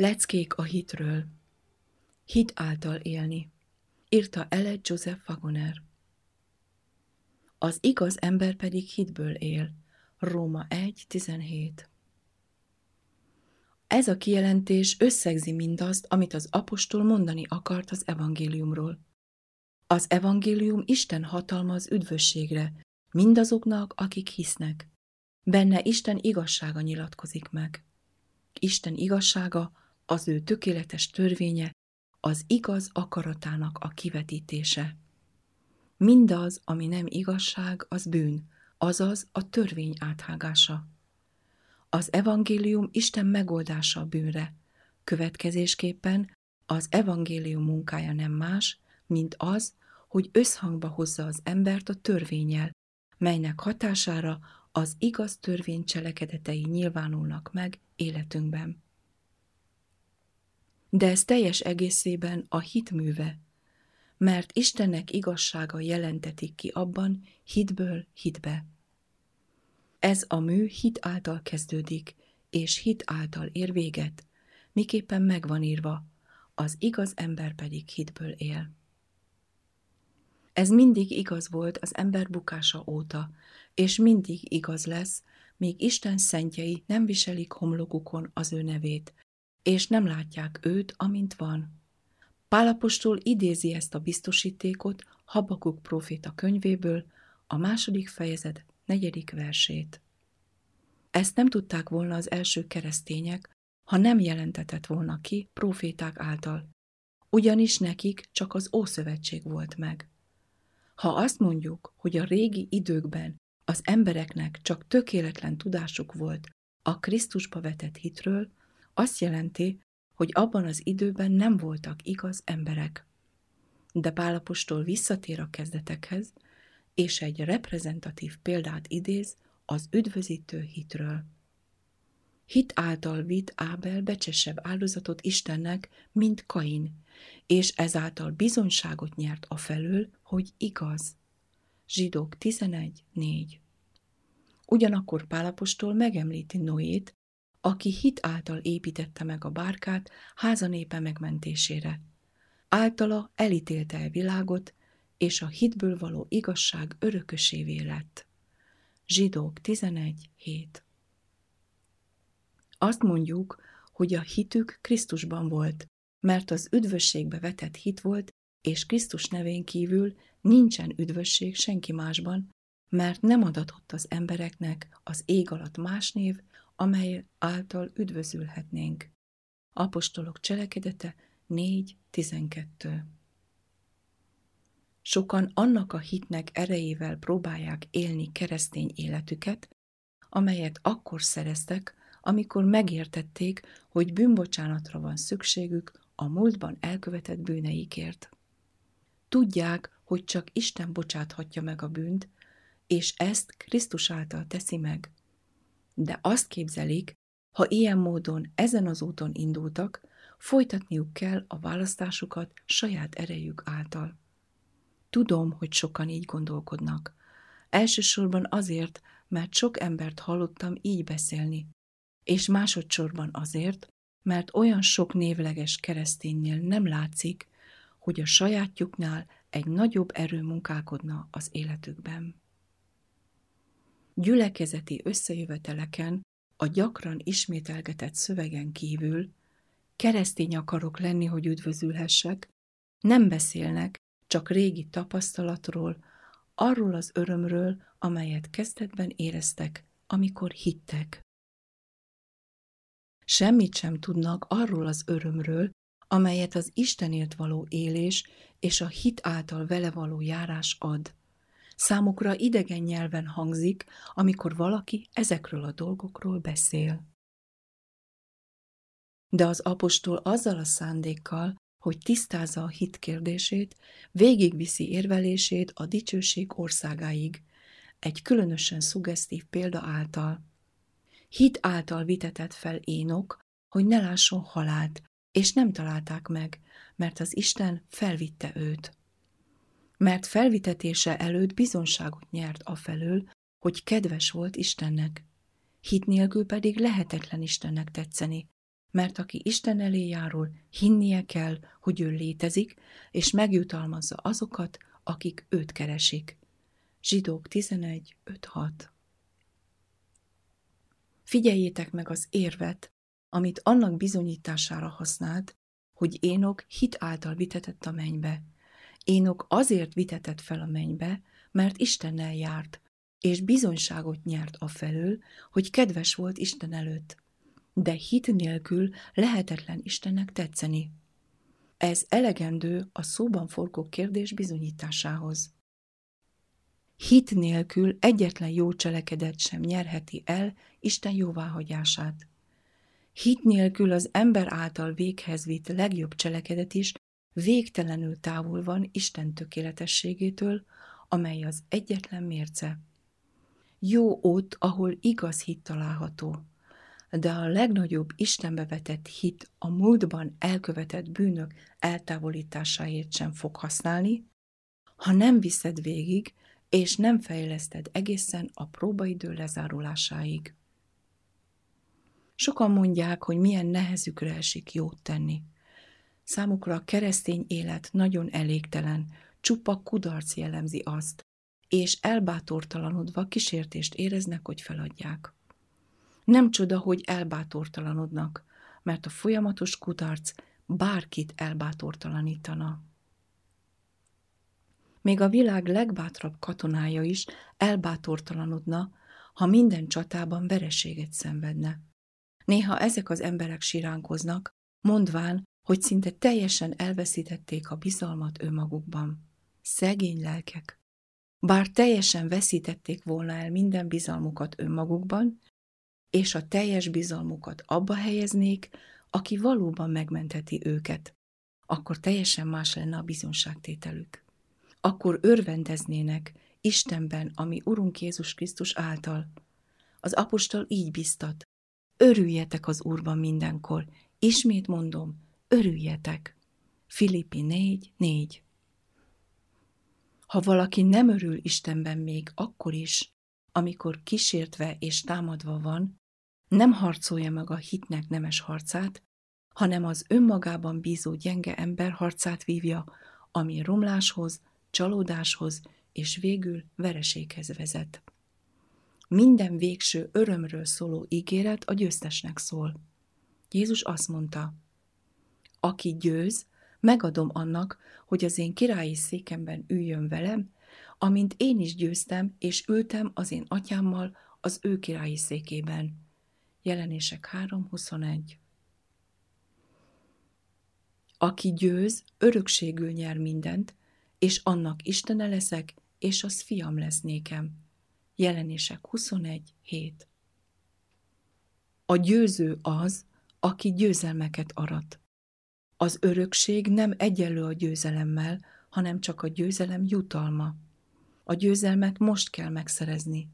Leckék a hitről. Hit által élni. Írta Ele Joseph Wagoner. Az igaz ember pedig hitből él. Róma 1.17 Ez a kijelentés összegzi mindazt, amit az apostol mondani akart az evangéliumról. Az evangélium Isten hatalma az üdvösségre, mindazoknak, akik hisznek. Benne Isten igazsága nyilatkozik meg. Isten igazsága az ő tökéletes törvénye, az igaz akaratának a kivetítése. Mindaz, ami nem igazság, az bűn, azaz a törvény áthágása. Az evangélium Isten megoldása a bűnre, következésképpen az evangélium munkája nem más, mint az, hogy összhangba hozza az embert a törvényel, melynek hatására az igaz törvény cselekedetei nyilvánulnak meg életünkben de ez teljes egészében a hitműve, mert Istennek igazsága jelentetik ki abban hitből hitbe. Ez a mű hit által kezdődik, és hit által ér véget, miképpen megvan írva, az igaz ember pedig hitből él. Ez mindig igaz volt az ember bukása óta, és mindig igaz lesz, míg Isten szentjei nem viselik homlokukon az ő nevét, és nem látják őt, amint van. Pálapostól idézi ezt a biztosítékot Habakuk proféta könyvéből, a második fejezet negyedik versét. Ezt nem tudták volna az első keresztények, ha nem jelentetett volna ki proféták által, ugyanis nekik csak az Ószövetség volt meg. Ha azt mondjuk, hogy a régi időkben az embereknek csak tökéletlen tudásuk volt a Krisztusba vetett hitről, azt jelenti, hogy abban az időben nem voltak igaz emberek. De Pálapostól visszatér a kezdetekhez, és egy reprezentatív példát idéz az üdvözítő hitről. Hit által vitt Ábel becsesebb áldozatot Istennek, mint Kain, és ezáltal bizonyságot nyert a felől, hogy igaz. Zsidók 11.4 Ugyanakkor Pálapostól megemlíti Noét, aki hit által építette meg a bárkát házanépe megmentésére. Általa elítélte a világot, és a hitből való igazság örökösévé lett. Zsidók 11.7 Azt mondjuk, hogy a hitük Krisztusban volt, mert az üdvösségbe vetett hit volt, és Krisztus nevén kívül nincsen üdvösség senki másban, mert nem adatott az embereknek az ég alatt más név, amely által üdvözülhetnénk. Apostolok cselekedete 4.12 Sokan annak a hitnek erejével próbálják élni keresztény életüket, amelyet akkor szereztek, amikor megértették, hogy bűnbocsánatra van szükségük a múltban elkövetett bűneikért. Tudják, hogy csak Isten bocsáthatja meg a bűnt, és ezt Krisztus által teszi meg. De azt képzelik, ha ilyen módon ezen az úton indultak, folytatniuk kell a választásukat saját erejük által. Tudom, hogy sokan így gondolkodnak. Elsősorban azért, mert sok embert hallottam így beszélni, és másodszorban azért, mert olyan sok névleges kereszténynél nem látszik, hogy a sajátjuknál egy nagyobb erő munkálkodna az életükben. Gyülekezeti összejöveteleken a gyakran ismételgetett szövegen kívül keresztény akarok lenni, hogy üdvözülhessek, nem beszélnek csak régi tapasztalatról, arról az örömről, amelyet kezdetben éreztek, amikor hittek. Semmit sem tudnak arról az örömről, amelyet az Istenért való élés és a hit által vele való járás ad. Számukra idegen nyelven hangzik, amikor valaki ezekről a dolgokról beszél. De az apostol azzal a szándékkal, hogy tisztázza a hit kérdését, végigviszi érvelését a dicsőség országáig, egy különösen szugesztív példa által. Hit által vitetett fel Énok, hogy ne lásson halált, és nem találták meg, mert az Isten felvitte őt. Mert felvitetése előtt bizonságot nyert afelől, hogy kedves volt Istennek. Hit nélkül pedig lehetetlen Istennek tetszeni, mert aki Isten elé járul, hinnie kell, hogy ő létezik, és megjutalmazza azokat, akik őt keresik. Zsidók 11, 5, 6 Figyeljétek meg az érvet, amit annak bizonyítására használt, hogy Énok hit által vitetett a mennybe. Énok azért vitetett fel a mennybe, mert Istennel járt, és bizonyságot nyert a felől, hogy kedves volt Isten előtt. De hit nélkül lehetetlen Istennek tetszeni. Ez elegendő a szóban forgó kérdés bizonyításához. Hit nélkül egyetlen jó cselekedet sem nyerheti el Isten jóváhagyását. Hit nélkül az ember által véghez vitt legjobb cselekedet is végtelenül távol van Isten tökéletességétől, amely az egyetlen mérce. Jó ott, ahol igaz hit található, de a legnagyobb Istenbe vetett hit a múltban elkövetett bűnök eltávolításáért sem fog használni, ha nem viszed végig, és nem fejleszted egészen a próbaidő lezárulásáig. Sokan mondják, hogy milyen nehezükre esik jót tenni. Számukra a keresztény élet nagyon elégtelen, csupa kudarc jellemzi azt, és elbátortalanodva kísértést éreznek, hogy feladják. Nem csoda, hogy elbátortalanodnak, mert a folyamatos kudarc bárkit elbátortalanítana. Még a világ legbátrabb katonája is elbátortalanodna, ha minden csatában vereséget szenvedne. Néha ezek az emberek siránkoznak, mondván, hogy szinte teljesen elveszítették a bizalmat önmagukban. Szegény lelkek. Bár teljesen veszítették volna el minden bizalmukat önmagukban, és a teljes bizalmukat abba helyeznék, aki valóban megmenteti őket, akkor teljesen más lenne a bizonságtételük. Akkor örvendeznének Istenben, ami Urunk Jézus Krisztus által. Az apostol így biztat, örüljetek az Úrban mindenkor. Ismét mondom, örüljetek. Filippi 4, 4 Ha valaki nem örül Istenben még akkor is, amikor kísértve és támadva van, nem harcolja meg a hitnek nemes harcát, hanem az önmagában bízó gyenge ember harcát vívja, ami romláshoz, csalódáshoz és végül vereséghez vezet. Minden végső örömről szóló ígéret a győztesnek szól. Jézus azt mondta, aki győz, megadom annak, hogy az én királyi székemben üljön velem, amint én is győztem, és ültem az én atyámmal az ő királyi székében. Jelenések 3.21 Aki győz, örökségül nyer mindent, és annak Istene leszek, és az fiam lesz nékem. Jelenések 21, 7 A győző az, aki győzelmeket arat. Az örökség nem egyenlő a győzelemmel, hanem csak a győzelem jutalma. A győzelmet most kell megszerezni.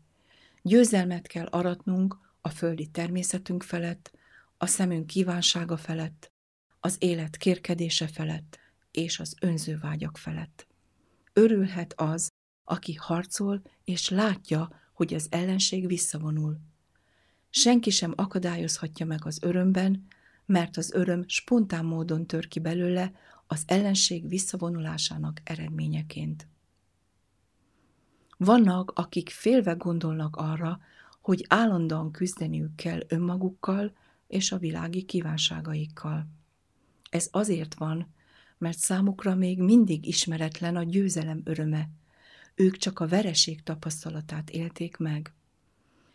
Győzelmet kell aratnunk a földi természetünk felett, a szemünk kívánsága felett, az élet kérkedése felett és az önző vágyak felett. Örülhet az, aki harcol és látja, hogy az ellenség visszavonul. Senki sem akadályozhatja meg az örömben, mert az öröm spontán módon tör ki belőle az ellenség visszavonulásának eredményeként. Vannak, akik félve gondolnak arra, hogy állandóan küzdeniük kell önmagukkal és a világi kívánságaikkal. Ez azért van, mert számukra még mindig ismeretlen a győzelem öröme. Ők csak a vereség tapasztalatát élték meg.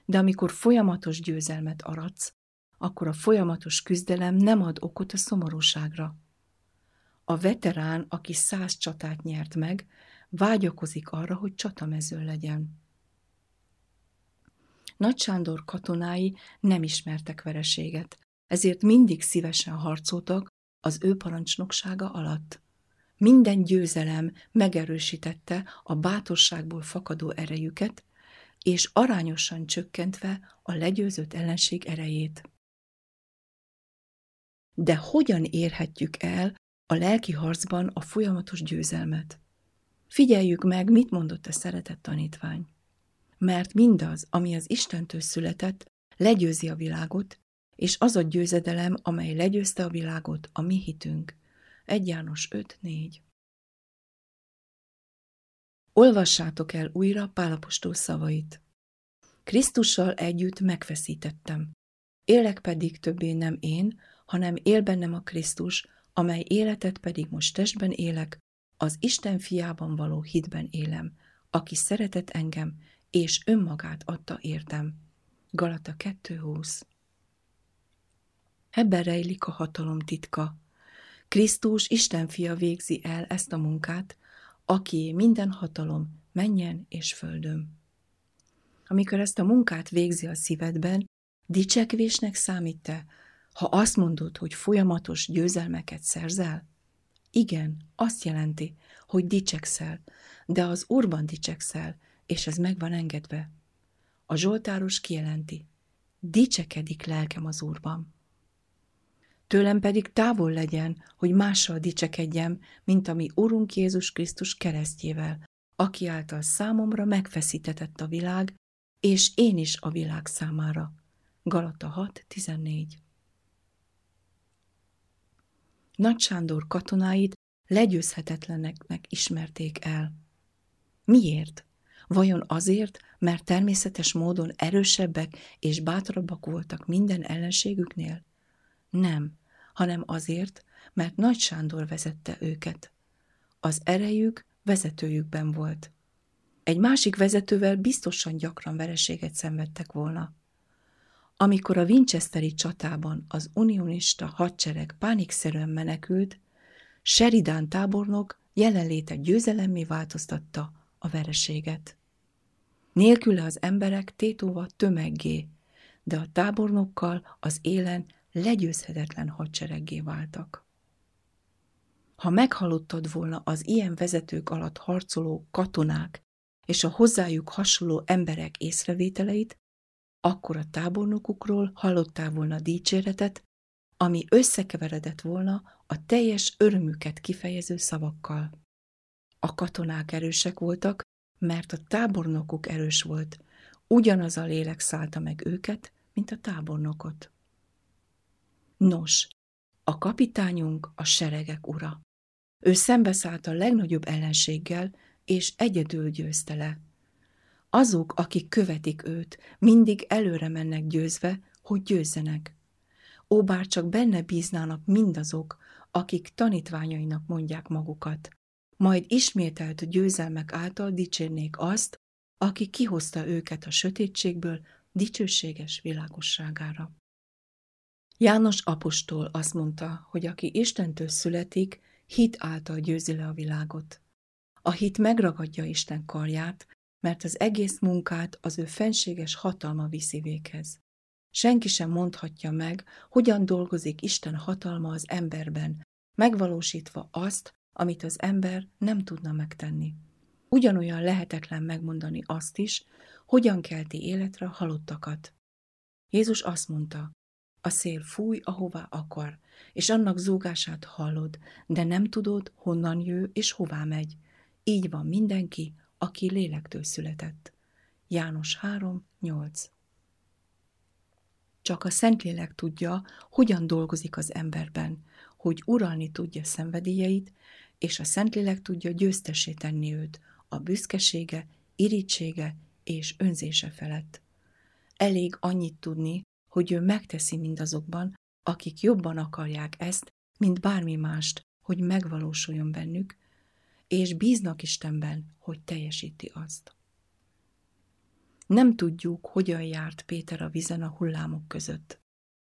De amikor folyamatos győzelmet aratsz, akkor a folyamatos küzdelem nem ad okot a szomorúságra. A veterán, aki száz csatát nyert meg, vágyakozik arra, hogy csatamező legyen. Nagy Sándor katonái nem ismertek vereséget, ezért mindig szívesen harcoltak az ő parancsnoksága alatt. Minden győzelem megerősítette a bátorságból fakadó erejüket, és arányosan csökkentve a legyőzött ellenség erejét. De hogyan érhetjük el a lelki harcban a folyamatos győzelmet? Figyeljük meg, mit mondott a szeretett tanítvány. Mert mindaz, ami az Istentől született, legyőzi a világot, és az a győzedelem, amely legyőzte a világot, a mi hitünk. 1 János 5.4 Olvassátok el újra Pálapostól szavait. Krisztussal együtt megfeszítettem. Élek pedig többé nem én, hanem él bennem a Krisztus, amely életet pedig most testben élek, az Isten fiában való hitben élem, aki szeretett engem, és önmagát adta értem. Galata 2.20 Ebben rejlik a hatalom titka. Krisztus Isten fia végzi el ezt a munkát, aki minden hatalom menjen és földön. Amikor ezt a munkát végzi a szívedben, dicsekvésnek számít-e, ha azt mondod, hogy folyamatos győzelmeket szerzel? Igen, azt jelenti, hogy dicsekszel, de az Úrban dicsekszel, és ez meg van engedve. A Zsoltáros kijelenti, dicsekedik lelkem az Úrban. Tőlem pedig távol legyen, hogy mással dicsekedjem, mint ami Urunk Jézus Krisztus keresztjével, aki által számomra megfeszítetett a világ, és én is a világ számára. Galata 6.14 Nagy Sándor katonáit legyőzhetetleneknek ismerték el. Miért? Vajon azért, mert természetes módon erősebbek és bátrabbak voltak minden ellenségüknél? Nem, hanem azért, mert Nagy Sándor vezette őket. Az erejük vezetőjükben volt. Egy másik vezetővel biztosan gyakran vereséget szenvedtek volna. Amikor a Winchesteri csatában az unionista hadsereg pánikszerűen menekült, Sheridan tábornok jelenléte győzelemmé változtatta a vereséget. Nélküle az emberek tétóva tömeggé, de a tábornokkal az élen legyőzhetetlen hadsereggé váltak. Ha meghallottad volna az ilyen vezetők alatt harcoló katonák és a hozzájuk hasonló emberek észrevételeit, akkor a tábornokukról hallottál volna dicséretet, ami összekeveredett volna a teljes örömüket kifejező szavakkal. A katonák erősek voltak, mert a tábornokuk erős volt, ugyanaz a lélek szállta meg őket, mint a tábornokot. Nos, a kapitányunk a seregek ura. Ő szembeszállt a legnagyobb ellenséggel, és egyedül győzte le. Azok, akik követik őt, mindig előre mennek győzve, hogy győzzenek. Ó, bár csak benne bíznának mindazok, akik tanítványainak mondják magukat, majd ismételt győzelmek által dicsérnék azt, aki kihozta őket a sötétségből dicsőséges világosságára. János apostol azt mondta, hogy aki Istentől születik, hit által győzi le a világot. A hit megragadja Isten karját, mert az egész munkát az ő fenséges hatalma viszi véghez. Senki sem mondhatja meg, hogyan dolgozik Isten hatalma az emberben, megvalósítva azt, amit az ember nem tudna megtenni. Ugyanolyan lehetetlen megmondani azt is, hogyan kelti életre halottakat. Jézus azt mondta, a szél fúj, ahová akar, és annak zúgását hallod, de nem tudod, honnan jő és hová megy. Így van mindenki, aki lélektől született. János 3, 8 Csak a Szentlélek tudja, hogyan dolgozik az emberben, hogy uralni tudja szenvedélyeit, és a Szentlélek tudja győztessé tenni őt a büszkesége, irítsége és önzése felett. Elég annyit tudni, hogy ő megteszi mindazokban, akik jobban akarják ezt, mint bármi mást, hogy megvalósuljon bennük, és bíznak Istenben, hogy teljesíti azt. Nem tudjuk, hogyan járt Péter a vizen a hullámok között,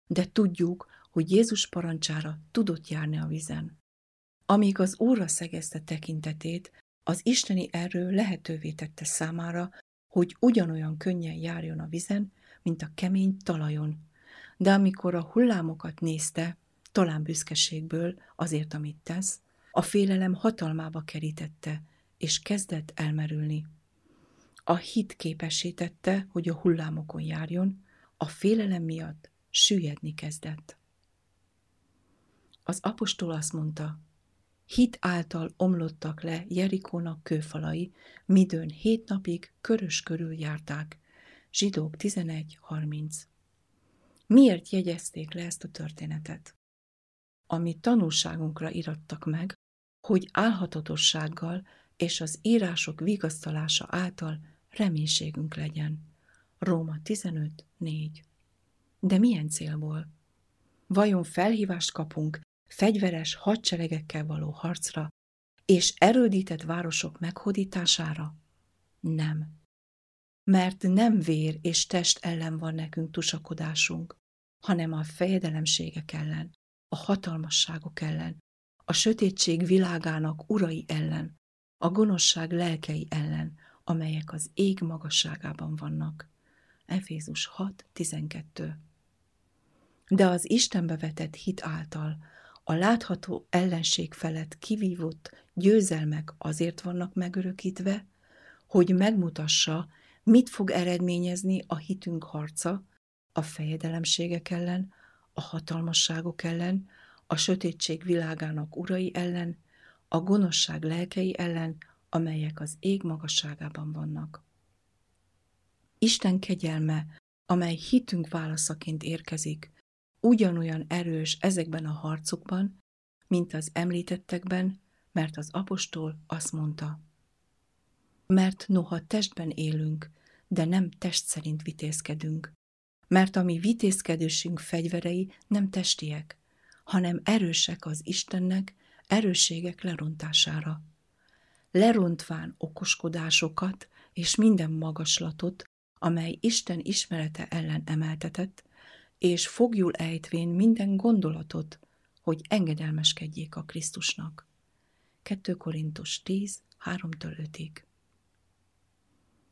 de tudjuk, hogy Jézus parancsára tudott járni a vizen. Amíg az Úrra szegezte tekintetét, az isteni erő lehetővé tette számára, hogy ugyanolyan könnyen járjon a vizen, mint a kemény talajon. De amikor a hullámokat nézte, talán büszkeségből azért, amit tesz, a félelem hatalmába kerítette, és kezdett elmerülni. A hit képesítette, hogy a hullámokon járjon, a félelem miatt süllyedni kezdett. Az apostol azt mondta, hit által omlottak le Jerikónak kőfalai, midőn hét napig körös körül járták. Zsidók 11.30 Miért jegyezték le ezt a történetet? Ami tanulságunkra irattak meg, hogy álhatatossággal és az írások vigasztalása által reménységünk legyen. Róma 15.4 De milyen célból? Vajon felhívást kapunk fegyveres hadseregekkel való harcra és erődített városok meghódítására? Nem. Mert nem vér és test ellen van nekünk tusakodásunk, hanem a fejedelemségek ellen, a hatalmasságok ellen, a sötétség világának urai ellen, a gonoszság lelkei ellen, amelyek az ég magasságában vannak. Efézus 6.12 De az Istenbe vetett hit által a látható ellenség felett kivívott győzelmek azért vannak megörökítve, hogy megmutassa, mit fog eredményezni a hitünk harca a fejedelemségek ellen, a hatalmasságok ellen, a sötétség világának urai ellen, a gonoszság lelkei ellen, amelyek az ég magasságában vannak. Isten kegyelme, amely hitünk válaszaként érkezik, ugyanolyan erős ezekben a harcokban, mint az említettekben, mert az apostol azt mondta. Mert noha testben élünk, de nem test szerint vitézkedünk, mert a mi vitézkedésünk fegyverei nem testiek, hanem erősek az Istennek erősségek lerontására. Lerontván okoskodásokat és minden magaslatot, amely Isten ismerete ellen emeltetett, és fogjul ejtvén minden gondolatot, hogy engedelmeskedjék a Krisztusnak. 2 Korintus 10, 3-5-ig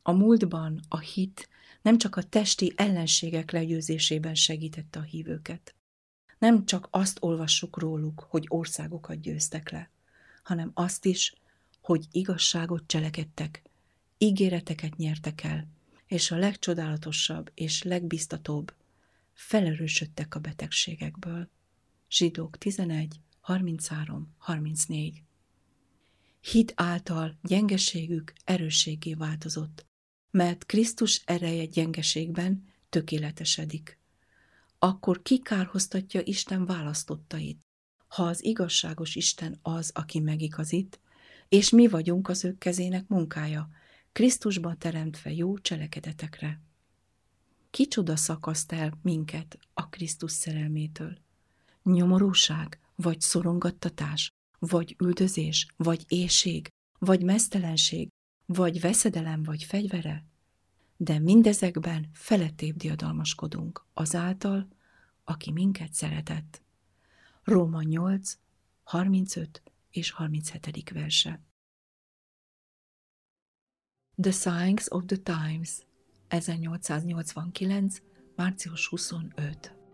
A múltban a hit nem csak a testi ellenségek legyőzésében segítette a hívőket. Nem csak azt olvassuk róluk, hogy országokat győztek le, hanem azt is, hogy igazságot cselekedtek, ígéreteket nyertek el, és a legcsodálatosabb és legbiztatóbb, felerősödtek a betegségekből. Zsidók 11, 33, 34 Hit által gyengeségük erősségé változott, mert Krisztus ereje gyengeségben tökéletesedik. Akkor kikárhoztatja Isten választottait, ha az igazságos Isten az, aki megigazít, és mi vagyunk az ő kezének munkája, Krisztusban teremtve jó cselekedetekre. Kicsoda szakaszt el minket a Krisztus szerelmétől? Nyomorúság, vagy szorongattatás, vagy üldözés, vagy éjség, vagy mesztelenség, vagy veszedelem, vagy fegyvere? De mindezekben felettébb diadalmaskodunk azáltal, aki minket szeretett. Róma 8, 35 és 37. verse. The Signs of the Times 1889. március 25